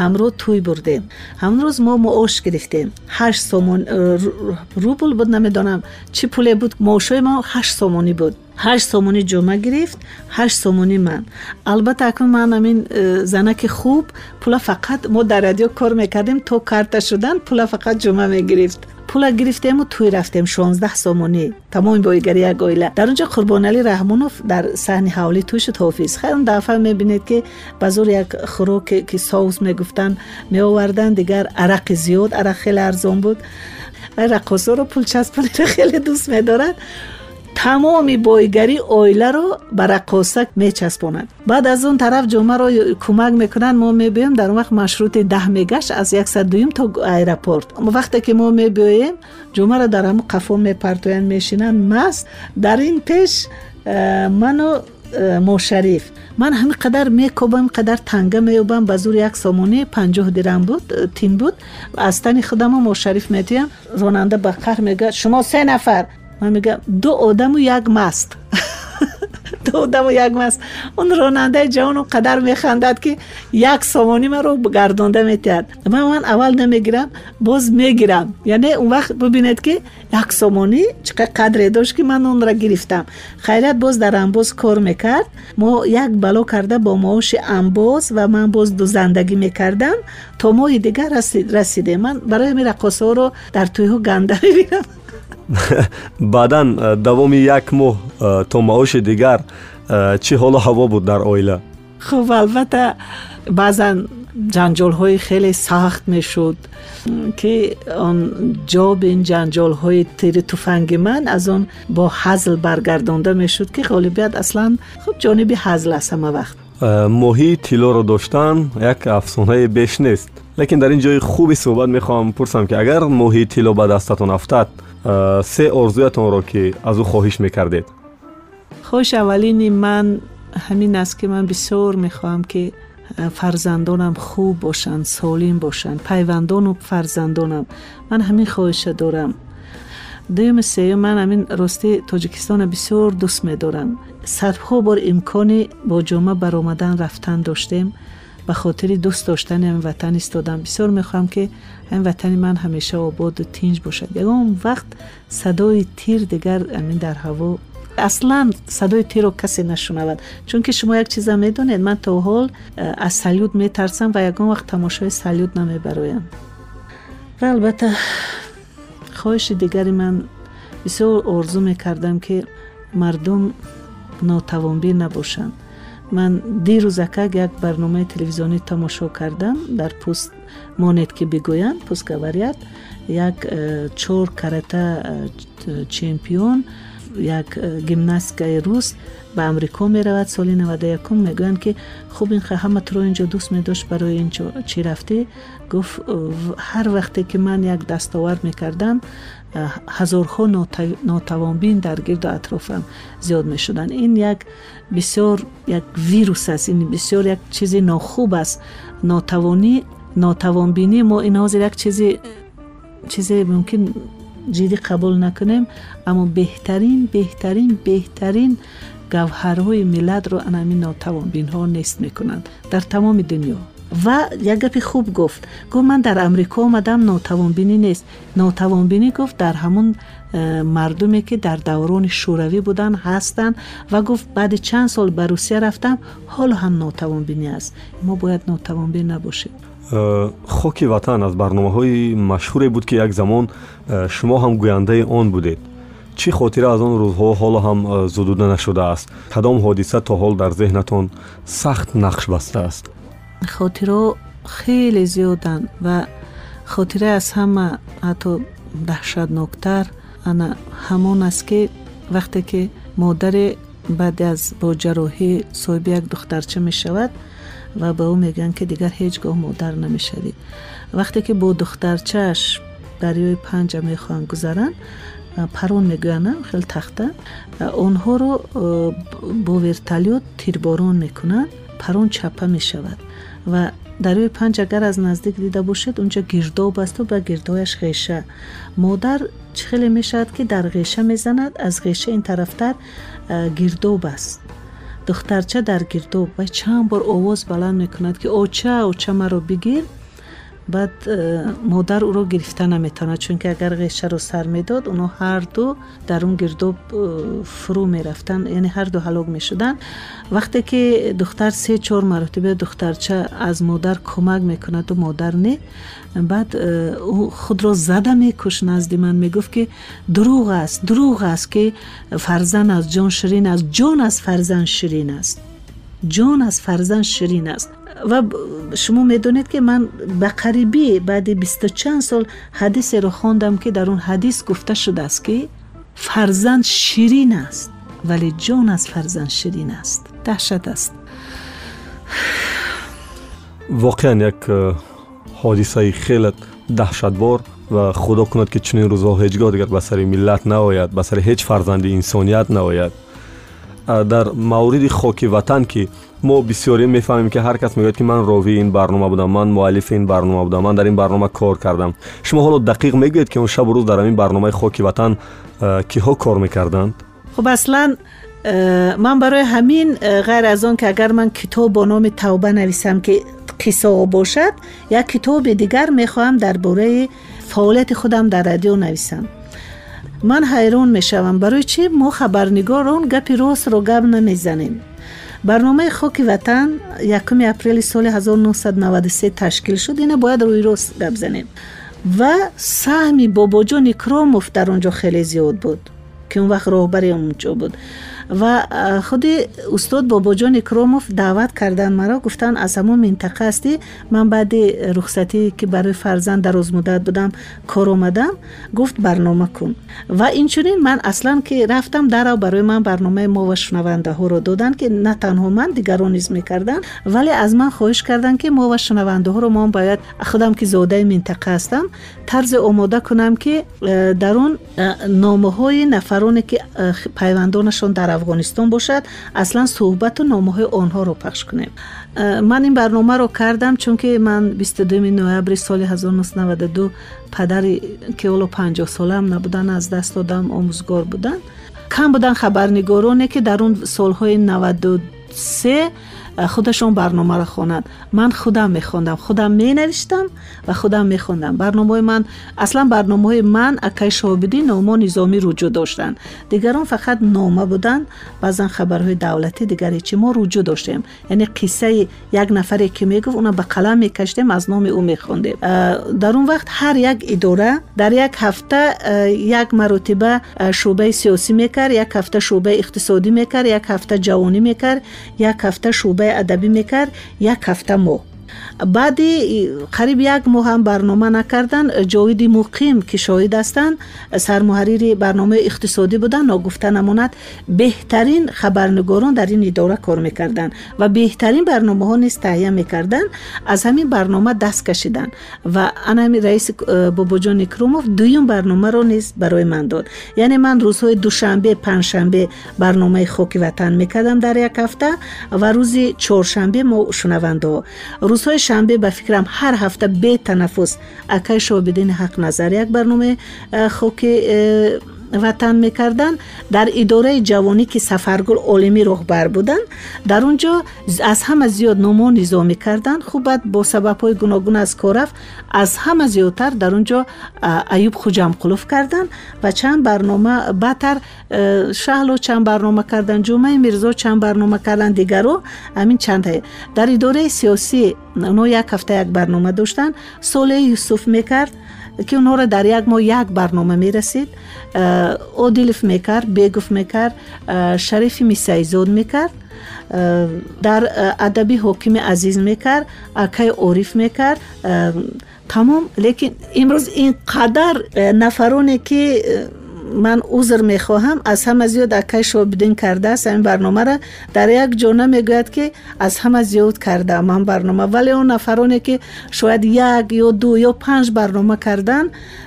ҳамроҳ тӯй бурдем ҳамон рӯз мо муош гирифтем ҳашт сомон рубл буд намедонам чӣ пуле буд маошҳои мо ҳашт сомонӣ буд ҳашт сомонӣ ҷома гирифт ҳашт сомонӣ ман албатта акнун ман амин занаки хуб пула фақат мо дар радио кор мекардем то карта шудан пула фақат ҷома мегирифт пула гирифтему тӯй рафтем шонздаҳ сомонӣ тамоми боигари як оила дар он ҷо қурбонали раҳмонов дар саҳни ҳавлӣ тӯй шуд ҳофиз хай он дафъа мебинед ки ба зур як хӯроке ки соус мегуфтанд меоварданд дигар арақи зиёд арақ хеле арзон буд раққосоро пул часпониро хеле дӯст медорад тамоми боигари оиларо ба раққоса мечаспонад. Баъд аз он тараф ҷомаро кӯмак мекунанд мо мебиёем дар он вақт маршрути даҳ мегашт аз яксадуюм то аэропорт. Вақте ки мо мебиёем ҷомаро дар ҳамн қафо мепартоянд мешинанд. Маст дар ин пеш э, ману э, мошариф. Ман ҳамин қадар мекобам қадар танга меёбам. Ба зури як сомонӣ панҷоҳ дирам буд э, тин буд. Аз тани худамо мошариф метӯям ронанда ба қаҳр мегӯяд. Шумо се нафар من میگم دو آدم و یک مست. دو آدم و یک مست. اون راننده جوان قدر میخندد که یک سامانی من رو گردانده میتید من من اول نمی‌گیرم باز می‌گیرم. یعنی اون وقت ببینید که یک سامانی چقدر قدر داشت که من اون را گرفتم. خیرت باز در انباز کار می‌کرد. ما یک بلا کرده با معاش انباز و من باز دو زندگی می‌کردم. تا ماه دیگر رسید رسیده. من برای می رو در توی گنده می‌بینم. баъдан э, давоми як моҳ э, то маоши дигар э, чӣ ҳолу ҳаво буд дар оила хуб албатта баъзан ҷанҷолҳои хеле сахт мешуд ки он ҷобин ҷанҷолҳои тири туфанги ман аз он бо ҳазл баргардонда мешуд ки ғолибият аслан хуб ҷониби ҳазл аст ҳама вақт моҳии тиллоро доштан як афсонаи беш нест лекин дар ин ҷои хуби суҳбат мехоҳам пурсам ки агар моҳии тилло ба дастатон афтад سه ارزویتان را که از او خواهش می‌کردید. خوش اولینی من همین است که من بسیار می‌خواهم که فرزندانم خوب باشند سالم باشند پیوندان و فرزندانم. من همین خواهش دارم. دوم سه من همین راسته تاجیکستان بسیار دوست میدارم. صدها بار امکانی با جمعه برآمدن رفتن داشتیم. به خاطر دوست داشتن وطن استادم. بسیار می‌خوام که این وطن من همیشه آباد و تینج باشد. یگه اون وقت صدای تیر دیگر امین در هوا. اصلا صدای تیر رو کسی نشنود. چون که شما یک چیز می‌دونید من تا حال از سلیوت میترسم و یگان وقت تماشای سلیوت نمیبرویم و البته خواهش دیگری من بسیار ارزو می‌کردم که مردم ناتوانبین نباشند. Ман дирӯзакак як барномаи телевизионӣ тамошо кардам. Дар пӯст монед ки бигӯянд пӯст гаварияд як э, чор карата э, чемпион як э, гимнасткаи рус ба амрико меравад соли наваду якум. Мегӯянд ки хуб ин ҳама туро ин ҷо дӯст медошт барои ин чӣ рафтӣ. Гуфт ҳар вақте ки ман як дастовард мекардам ҳазорҳо нотавонбин дар гирду атрофам зиёд мешуданд ин як бисёр як вирус аст ин бисёр як чизи нохуб аст нотавонӣ нотавонбинӣ мо ин ҳозир як чизи чизе мумкин ҷиддӣ қабул накунем аммо беҳтарин беҳтарин беҳтарин гавҳарҳои миллатро анамин нотавонбинҳо нест мекунанд дар тамоми дунё ва як гапи хуб гуфт гуфт ман дар амрико омадам нотавонбинӣ нест нотавонбинӣ гуфт дар ҳамун э, мардуме ки дар даврони шӯравӣ буданд ҳастанд ва гуфт баъди чанд сол ба русия рафтам ҳоло ҳам нотавонбинӣ аст мо бояд нотавонбин набошем э, хоки ватан аз барномаҳои машҳуре буд ки як замон э, шумо ҳам гӯяндаи он будед чӣ хотира аз он рӯзҳо ҳоло ҳам зудуда нашудааст кадом ҳодиса то ҳол дар зеҳнатон сахт нақш бастааст Хотирҳо хеле зиёданд ва хотира аз ҳама ҳатто даҳшатноктар. Ана ҳамон аст ки вақте ки модаре баъди аз бо ҷарроҳӣ соҳиби як духтарча мешавад ва ба ӯ мегӯянд ки дигар ҳеҷ гоҳ модар намешавӣ. Вақте ки бо духтарчааш дарёи панҷа мехоҳанд гузаранд парон мегӯянд хеле тахта онҳоро бо верталёт тирборон мекунанд парон чапа мешавад ва дарёи панҷ агар аз наздик дида бошед унҷо гирдоб асту ба гирдояш ғеша модар чӣ хеле мешавад ки дар ғеша мезанад аз ғеша ин тарафтар гирдоб аст духтарча дар гирдоб ва чанд бор овоз баланд мекунад ки оча оча маро бигир بعد مادر او را گرفته نمی‌تونه چون که اگر غیشه رو سر می‌داد اونا هر دو در اون گردوب فرو می‌رفتن یعنی هر دو هلاک می‌شدن. وقتی که دختر سه چهار مرتبه دخترچه از مادر کمک می‌کند و مادر نه بعد او خود را زده میکش نزد من می‌گفت که دروغ است دروغ است که فرزن از جان شیرین است. جان از فرزن شیرین است. جان از فرزن شیرین است. و شما می‌دونید که من به قریبی بعد 20 چند سال حدیث رو خواندم که در اون حدیث گفته شده است که فرزند شیرین است ولی جان از فرزند شیرین است دهشت است. واقعا یک حادثه خیلی دهشتبار و خدا کند که چنین روزها هیچگاه دیگر به سر ملت نآید به سر هیچ فرزند انسانیت نآید. در مورد خاک وطن که мо бисёре мефаҳмем ки ҳар кас мегӯяд ки ман ровии ин барнома будам ман муаллифи ин барнома будам ман дар ин барнома кор кардам шумо ҳоло дақиқ мегӯед ки он шабу рӯз дар ҳамин барномаи хоки ватан э, киҳо кор мекарданд хуб аслан э, ман барои ҳамин э, ғайр аз он ки агар ман китоб бо номи тавба нависам ки қиссо бошад як китоби дигар мехоҳам дар бораи фаъолияти худам дар радио нависам ман ҳайрон мешавам барои чӣ мо хабарнигорон гапи ростро гап намезанем барномаи хоки ватан 1 апрели соли 1993 ташкил шуд. Ина бояд рӯи рост гап занем ва саҳми бобоҷони кромов дар он ҷо хеле зиёд буд ки он вақт роҳбари онҷо буд و خود استاد باباجان کروموف دعوت کردن. مرا گفتن از همون منطقه هستی. من بعد رخصتی که برای فرزند در از مدت بودم کار آمدم گفت برنامه کن. و اینچنین من اصلا که رفتم در برای من برنامه ما و شنونده ها رو دادن که نه تنها من دیگران نیز می‌کردن ولی از من خواهش کردن که ما و شنونده ها رو ما باید خودم که زاده منطقه هستم طرز آماده کنم که در اون نامه های نفرانی که پیوندانشون در афғонистон бошад аслан суҳбату номаҳои онҳоро пахш кунем э, ман ин барномаро кардам чунки ман 22 ноябри соли 1992 падари ки оло 50 солаам набудан аз даст додам омӯзгор буданд кам буданд хабарнигороне ки дар он солҳои 93 خودشون برنامه را خوانند من خودم میخوندم. خودم مینوشتم و خودم میخوندم. برنامه من اصلا برنامه من اکای شعبدی نامه نظامی روجو داشتن. دیگران فقط نامه بودن. بعضا خبرهای دولتی دیگری چی ما روجو داشتیم. یعنی قصه یک نفری که می‌گفت اونا به قلم میکشتیم از نام او میخوندیم. در اون وقت هر یک اداره در یک هفته یک مرتبه شعبه سیاسی می‌کرد یک هفته شعبه اقتصادی می‌کرد یک هفته جوانی می‌کرد یک هفته شعبه шӯъбаи адабӣ мекард як ҳафта моҳ баъди қариб як моҳ ҳам барнома накардан ҷовиди муқим ки шоҳид ҳастанд сармуҳаррири барномаи иқтисодӣ буданд ногуфта намонад беҳтарин хабарнигорон дар ин идора кор мекарданд ва беҳтарин барномаҳо низ таҳия мекарданд аз ҳамин барнома даст кашиданд ва анами раиси э, бобоҷон икромов дуюм барномаро низ барои ман дод яъне ман рӯзҳои душанбе панҷшанбе барномаи хоки ватан мекардам дар як ҳафта ва рӯзи чоршанбе мо шунавандаҳо روزهای شنبه به فکرم هر هفته به تنفس. اکای شو بدین حق نظر. یک برنامه خو که ватан мекарданд дар идораи ҷавонӣ ки сафаргул олимӣ роҳбар буданд дар он ҷо аз ҳама зиёд номо низо мекарданд. Хуб баъд бо сабабҳои гуногун аз кор рафт аз ҳама зиёдтар дар он ҷо аюб хуҷамқулов карданд ва чанд барнома баъдтар э, шаҳло чанд барнома карданд ҷумаи мирзо чанд барнома карданд дигаро ҳамин чанд дар идораи сиёсӣ онҳо як ҳафта як барнома доштанд. Солеҳ юсуф мекард ки онҳоро дар як моҳ як барнома мерасид. Э, одилов мекард бегов мекард э, шарифи мисаизод мекард э, дар адаби ҳокими азиз мекард акай ориф мекард тамом лекин имрӯз ин қадар нафароне ки من عذر می‌خواهم. از همه زیاد اکش و بدین کرده است. این برنامه را در یک جانه می‌گوید که از همه زیاد کرده من برنامه. ولی اون نفرانی که شاید یک یا دو یا پنج برنامه کردن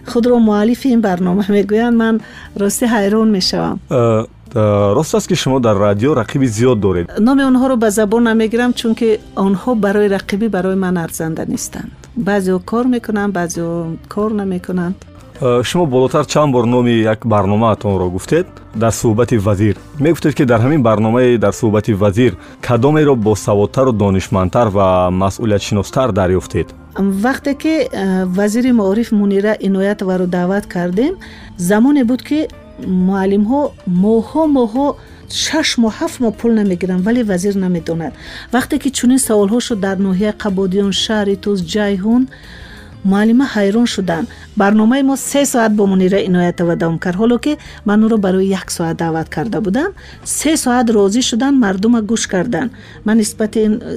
خود رو معلیف این برنامه می‌گویند. من راستی حیران می‌شوم. راست است که شما در رادیو رقیب زیاد دارید. نام آنها رو به زبان نمی‌گیرم چون که آنها برای رقیبی برای من ارزنده نیستند. بعضی کار می‌کنند بعضی کار نمی‌کنند. Шумо болотар чанд бор номи як барномаатонро гуфтед? Дар суҳбати вазир. Мегуфтед ки дар ҳамин барномаи дар суҳбати вазир кадомеро босаводтару донишмандтар ва масъулиятшиностар дарёфтед. Вақте ки э, вазири маориф мунира иноятоваро даъват кардем замоне буд ки муаллимҳо моҳҳо моҳҳо шаш моҳ ҳафт моҳ пул намегиранд вале вазир намедонад вақте ки чунин саволҳо шуд дар ноҳияи қабодиён шаҳри туз ҷайҳун معلمه حیران شدن. برنامه ما 3 ساعت با منیره عنایت و دوام کرد حالا که من رو برای یک ساعت دعوت کرده بودم. 3 ساعت راضی شدند مردما گوش کردند. من نسبت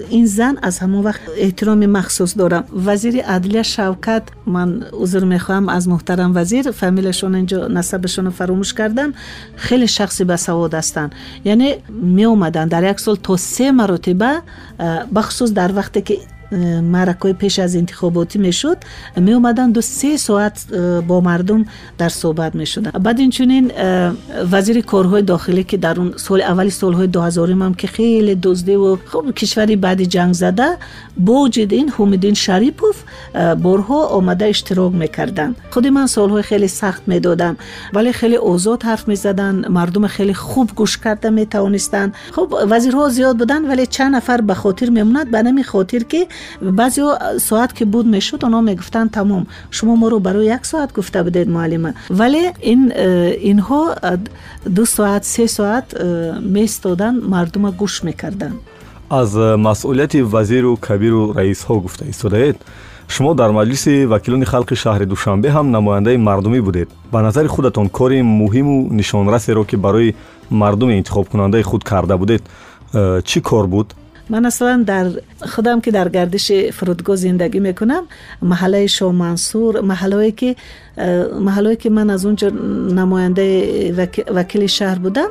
این زن از همون وقت احترام مخصوص دارم. وزیر عدلیه شوکت من عذر می‌خواهم از محترم وزیر فامیلشون اینجا نسبشون فراموش کردم خیلی شخصی به سواد یعنی می اومدن در یک سال تا سه مرتبه بخصوص در وقتی که маъракаҳои пеш аз интихоботӣ мешуд меомаданд ду се соат э, бо мардум дар суҳбат мешуданд баъд инчунин э, вазири корҳои дохилӣ ки дар он соли аввали солҳои дуҳазоримам ки хеле дуздиву хуб кишвари баъди ҷангзада боҷидин ҳумиддин шарипов э, борҳо омада иштирок мекарданд худи ман солҳои хеле сахт медодам вале хеле озод ҳарф мезаданд мардума хеле хуб гӯш карда метавонистанд хуб вазирҳо зиёд буданд вале чанд нафар ба хотир мемонад ба нами хотир ки баъзео соат ки буд мешуд онҳо мегуфтанд тамом шумо моро барои як соат гуфта будед муаллима вале ин э, инҳо э, ду соат се соат э, меистоданд мардума гӯш мекарданд. Аз масъулияти вазиру кабиру раисҳо гуфта истодаед шумо дар маҷлиси вакилони халқи шаҳри душанбе ҳам намояндаи мардумӣ будед. Ба назари худатон кори муҳиму нишонрасеро ки барои мардуми интихобкунандаи худ карда будед чӣ кор буд من اصلا در خودم که در گردش فرودگاه زندگی می‌کنم محله شومنصور محله محله که محلهایی که من از اونجا نماینده وکیل شهر بودم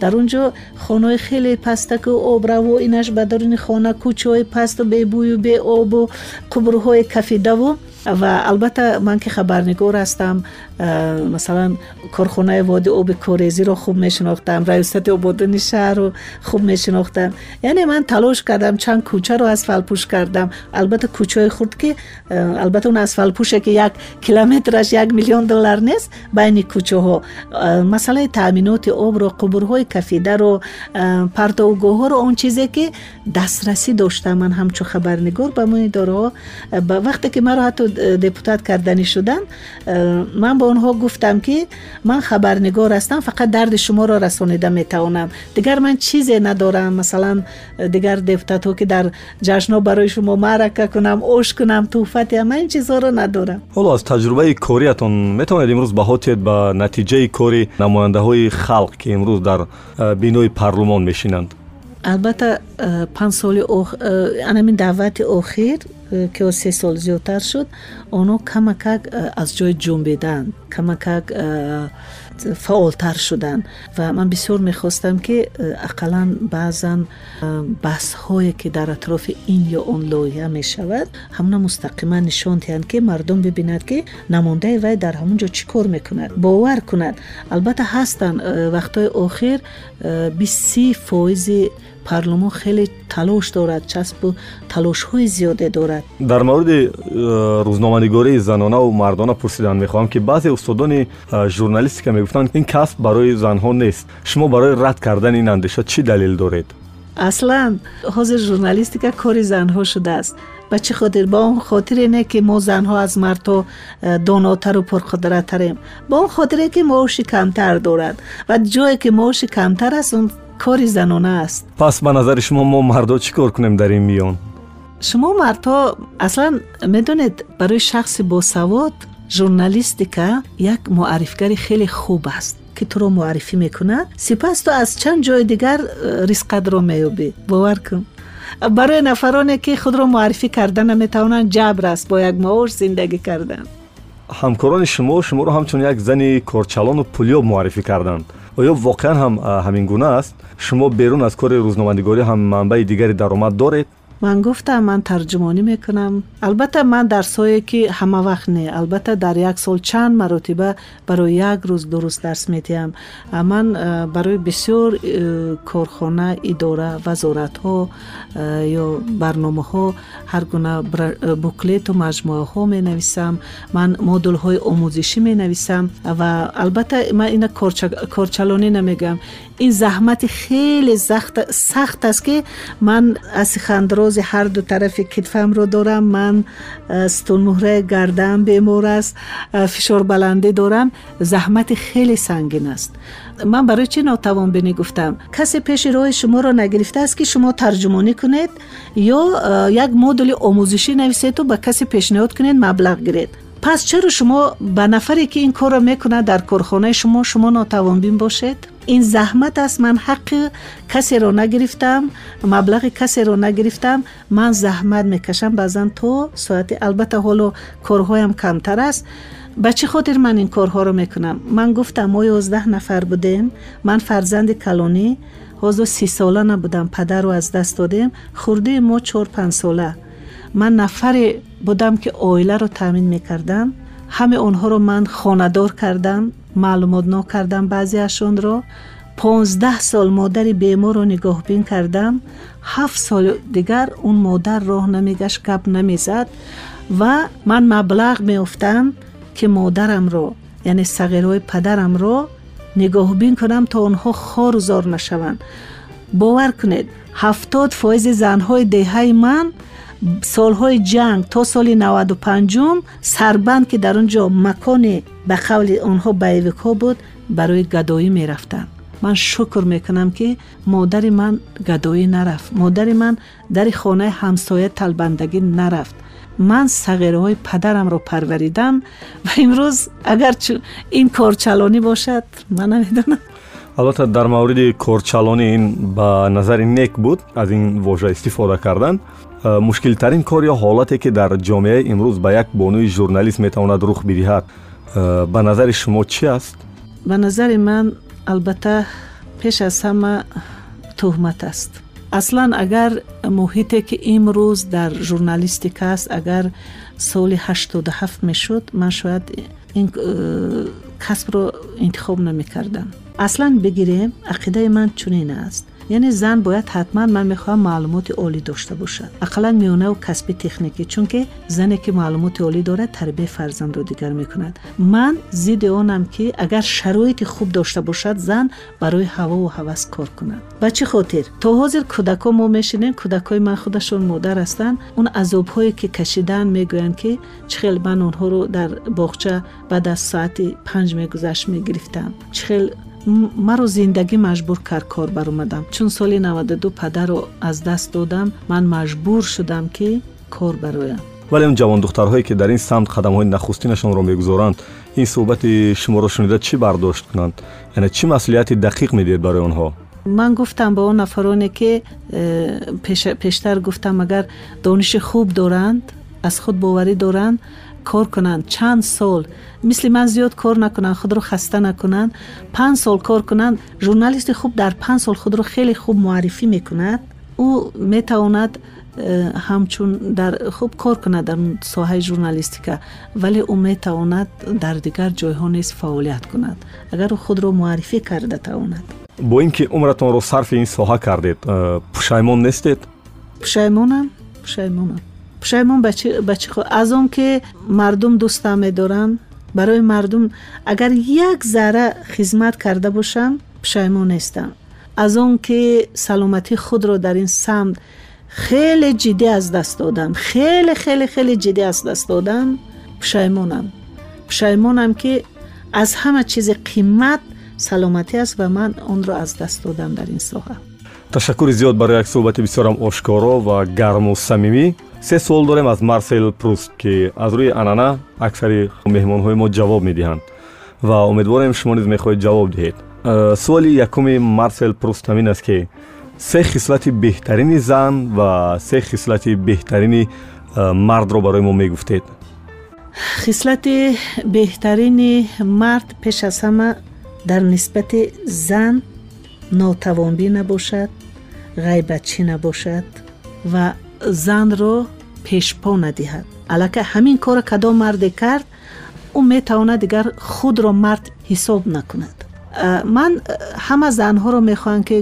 در اونجا خانه خیلی پستک و آبرو و اینش به درون خانه کوچه های پست و بیبوی و بی آب و کبرهای کفیده و و البته من که خبرنگار هستم مثلا کارخانه وادی آب کاریزی رو خوب میشناختم ریاست آبادان شهر رو خوب میشناختم. یعنی من تلاش کردم چند کوچه رو اسفل پوش کردم. البته کوچه های که البته اون اسفل پوشه که یک کیلومترش як миллион доллар нест байни кӯчаҳо масъалаи таъминоти обро қубурҳои кафидаро партовгоҳҳоро он чизе ки дастрасӣ доштам ман ҳамчун хабарнигор ба мо идораҳо вақте ки маро ҳатто депутат карданӣ шудам ман бо онҳо гуфтам ки ман хабарнигор ҳастам фақат дарди шуморо расонида метавонам дигар ман чизе надорам масалан дигар депутатҳо ки дар ҷашнҳо барои шумо маърака кунам ош кунам туҳфатиам ман ин чизҳоро надорам ҳоло аз таҷрубаи кориятон метавонед имрӯз баҳо диҳед ба натиҷаи кори намояндаҳои халқ ки имрӯз дар бинои парлумон мешинанд. Албатта панҷ соли анамин даъвати охир ки се сол зиёдтар шуд онҳо камакак аз ҷои ҷунбиданд камакак фаъолтар шуданд ва ман бисёр мехостам ки ақаллан баъзан баҳсҳое ки дар атрофи ин ё он лоиҳа мешавад ҳамна мустақиман нишон диҳанд ки мардум бибинад ки намондаи вай дар ҳамон ҷо чӣ кор мекунад? Бовар кунад. Албатта ҳастанд вақтҳои охир биси фоизи парлумон хеле талош дорад часпу талошҳои зиёде дорад дар мавриди э, рӯзноманигории занонаву мардона пурсидан мехоҳам ки баъзе устодони э, журналистика мегуфтанд ин касб барои занҳо нест шумо барои рад кардани ин андеша чӣ далел доред аслан ҳозир журналистика кори занҳо шудааст ба чӣ хотир ба он хотире не ки мо занҳо аз мардҳо э, донотару пурқудраттарем ба он хотире ки маоши камтар дорад ва ҷое ки маоши کار زنانه است. پس به نظر شما ما مردا چی کار کنیم در این میان؟ شما مردها اصلا می‌دونید برای شخص با سواد جورنالیستیکا یک معرفگر خیلی خوب است که تو رو معرفی می‌کنه. سپس تو از چند جای دیگر رزقت رو میوبی باور کن. برای نفرانی که خود رو معرفی کردن نمی‌توانند جبر است با یک معاش زندگی کردن. Ҳамкорони шумо шуморо ҳамчун як зани корчалону пулёб муаррифӣ карданд. Оё воқеан ҳам ҳамин гуна аст. Шумо берун аз кори рӯзноманигорӣ ҳам манбаи дигари даромад доред ман гуфтам ман тарҷумонӣ мекунам. Албатта ман дарсҳое ки ҳама вақт не. Албатта дар як сол чанд маротиба барои як рӯз ду рӯз дарс медиҳам ман барои бисёр корхона идора вазоратҳо ё барномаҳо ҳар гуна буклету маҷмӯаҳо менависам. Ман модулҳои омӯзишӣ менависам. Ва албатта ман ина корчалонӣ намегӯям این زحمت خیلی زخت سخت است که من از خندراز هر دو طرف کتفم رو دارم. من ستون مهره گردم بیمار است. فشار بلنده دارم. زحمت خیلی سنگین است. من برای چی ناتوان بینی گفتم؟ کسی پیش روی شما رو نگرفته است که شما ترجمانی کنید یا یک مدل آموزشی نویسید و به کسی پیشنهاد کنید مبلغ گیرید. پس چرا شما به نفری که این کار را می‌کنه در کارخانه شما شما ناتوانبین باشید؟ این زحمت است من حق کسی را نگرفتم مبلغ کسی را نگرفتم من زحمت می‌کشم. بعضا تو ساعت البته حالا کارهایم کمتر است. به چه خاطر من این کارها را می‌کنم؟ من گفتم ما 11 نفر بودیم من فرزند کلونی حاضر سی ساله نبودم پدر رو از دست دادیم خورده ما 4 5 ساله. ман нафаре будам ки оиларо таъмин мекардам ҳаме онҳоро ман хонадор кардам маълумотно кардам баъзеашонро понздаҳ сол модари беморро нигоҳбин кардам ҳафт соли дигар он модар роҳ намегашт гап намезад ва ман маблағ меёфтам ки модарамро яъне сағираҳои падарамро нигоҳбин кунам то онҳо хору зор нашаванд бовар кунед ҳафтод фоизи занҳои деҳаи ман سالهای جنگ تا سال 95 سربند که در اونجا مکان به قول آنها بیوک ها بود برای گدایی می رفتن. من شکر می‌کنم که مادر من گدایی نرفت. مادر من در خانه همسایه تلبندگی نرفت. من سغیره های پدرم رو پروریدم و امروز اگر این کارچلانی باشد من نمی‌دونم البته در مورد کارچلانی این به نظر نیک بود از این واژه استفاده کردن. мушкилтарин кор ё ҳолате ки дар ҷомеаи имрӯз ба як бонуи журналист метавонад рух бидиҳад э, ба назари шумо чӣ аст ба назари ман албатта пеш аз ҳама тӯҳмат аст аслан агар муҳите ки имрӯз дар журналистика аст агар соли ҳаштоду ҳафт мешуд ман шояд ин э, касбро интихоб намекардам аслан бигирем ақидаи ман чунин аст یعنی زن باید حتما من می‌خوام معلومات عالی داشته باشد اقلا میونه و کسب تکنیکی چون که زنی که معلومات عالی دارد تربیه فرزند رو دیگر می‌کند. من ضد آنم که اگر شرایط خوب داشته باشد زن برای هوا و هوس کار کند. به چه خاطر؟ تا حاضر کودکا ما میشینیم کودکای من خودشون مادر هستند اون عذاب هایی که کشیدن می‌گویند که چخل من اونها رو در باغچه بعد از ساعت پنج میگذشت می‌گرفتم. چخل маро зиндагӣ маҷбур кард кор баромадам. Чун соли 92 падарро аз даст додам ман маҷбур шудам ки кор бароям. Вале он ҷавондухтарҳое ки дар ин самт қадамҳои нахустинашонро мегузоранд ин суҳбати шуморо шунида чӣ бардошт кунанд? Яъне чӣ маслиҳати дақиқ медиҳед барои онҳо? Ман гуфтам ба он нафароне ки э, пештар гуфтам агар дониши хуб доранд аз худ боварӣ доранд کار کنند چند سال. مثل من زیاد کار نکنند خود رو خسته نکنند پنج سال کار کنند ژورنالیست خوب در پنج سال خود رو خیلی خوب معرفی می‌کند. او می‌تواند همچون در خوب کار کند در ساحه ژورنالیستیکا ولی او می‌تواند در دیگر جایها نیز فعالیت کند. اگر او خود رو معرفی کرده تواند. با اینکه عمرتون رو صرف این ساحه کردید پشیمون نیستید؟ پشیمونم پشیمونم. پشایمون بچه, بچه خود از اون که مردم دوست همه دارن برای مردم اگر یک ذره خدمت کرده باشم پشایمون نیستم از اون که سلامتی خود رو در این سمت خیلی جدی از دست دادم خیلی خیلی خیلی جدی از دست دادم پشایمونم پشایمونم که از همه چیز قیمت سلامتی است و من اون رو از دست دادم در این ساحه ташаккури зиёд барои як суҳбати бисёрам ошкоро ва гарму самимӣ. Се суол дорем аз марсел пруст ки аз рӯи анъана аксари меҳмонҳои мо ҷавоб медиҳанд ва умедворем шумо низ мехоҳед ҷавоб диҳед. Э, суоли якуми марсел пруст ҳамин аст ки се хислати беҳтарини зан ва се хислати беҳтарини э, мардро барои мо мегуфтед. Хислати беҳтарини мард пеш аз ҳама дар нисбати зан нотавонбӣ набошад ғайбатчӣ набошад ва занро пешпо надиҳад аллакай ҳамин кора кадом марде кард ӯ метавонад дигар худро мард ҳисоб накунад ман ҳама занҳоро мехоҳам ки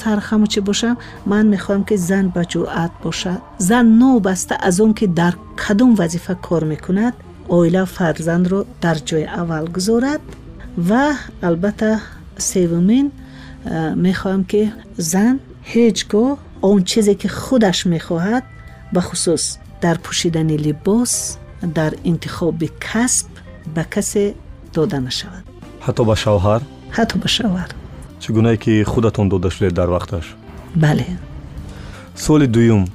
сар хамучи бошам ман мехоҳам ки зан ба ҷуръат бошад зан новбаста аз он ки дар кадом вазифа кор мекунад оила фарзандро дар ҷои аввал гузорад ва албатта севумин می‌خواهم که زن هیچگاه اون چیزی که خودش می‌خواهد به خصوص در پوشیدن لباس در انتخاب کسب به کسی داده نشود. حتی به شوهر؟ حتی به شوهر. چگونه که خودتون داده شده در وقتش؟ بله. سوال دویم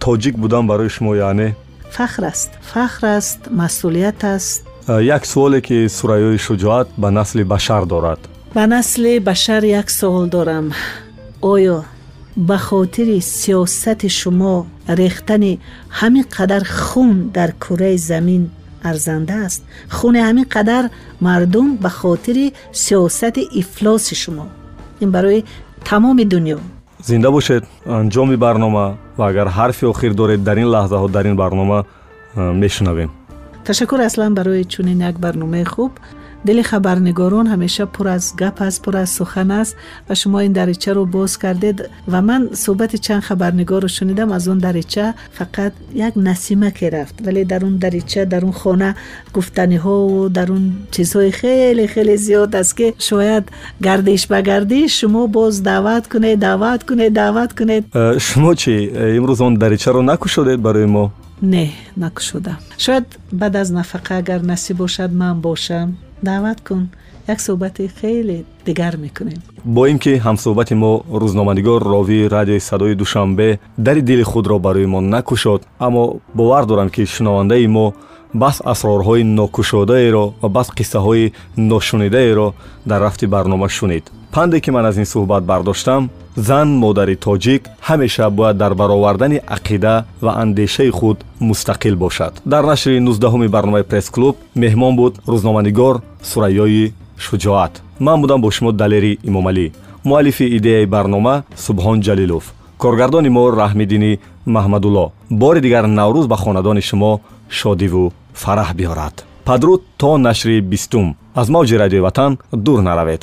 تاجیک بودن برای شما یعنی؟ فخر است. فخر است مسئولیت است. یک سوالی که سوریای شجاعت به نسل بشر دارد. Ба насли башар як суол дорам. Оё ба хотири сиёсати шумо рехтани ҳамин қадар хун дар кураи замин арзанда аст. Хуни ҳамин қадар мардум ба хотири сиёсати ифлоси шумо. Ин барои тамоми дунё. Зинда бошед. Анҷоми барнома ва агар ҳарфи охир доред дар ин лаҳзаҳо дар ин барнома мешунавем. Ташаккур аслан барои чунин як барномаи хуб дили хабарнигорон ҳамеша пур аз гап аст пур аз сухан аст ва шумо ин даричаро боз кардед ва ман суҳбати чанд хабарнигорро шунидам аз он дарича фақат як насимаке рафт вале дар он дарича дар он хона гуфтаниҳову дар он чизҳои хеле хеле зиёд аст ки шояд гардиш ба гардиш шумо боз даъват кунед даъват кунед даъват кунед. Э, шумо чӣ э, имрӯз он даричаро накушодед барои мо? Не накушодам. Шояд баъд аз нафақа агар насиб бошад ман бошам даъват кун. Як суҳбати хеле дигар мекунем. Бо ин ки ҳамсуҳбати мо рӯзноманигор ровии радиои садои душанбе дари дили худро барои мо накушод аммо бовар дорам ки шунавандаи мо бас асрорҳои нокушодаеро ва бас қиссаҳои ношунидаеро дар рафти барнома шунид панде ки ман аз ин суҳбат бардоштам зан модари тоҷик ҳамеша бояд дар баровардани ақида ва андешаи худ мустақил бошад. Дар нашри 19 барномаи пресс-клуб меҳмон буд рӯзноманигор сурайёи шуҷоат. Ман будам бо шумо далери имомалӣ. Муаллифи идеяи барнома субҳон ҷалилов. Коргардони мо раҳмиддини маҳмадулло. Бори дигар наврӯз ба хонадони шумо шодиву фараҳ биёрад. Падруд то нашри бистум. Аз мавҷи радиои ватан дур наравед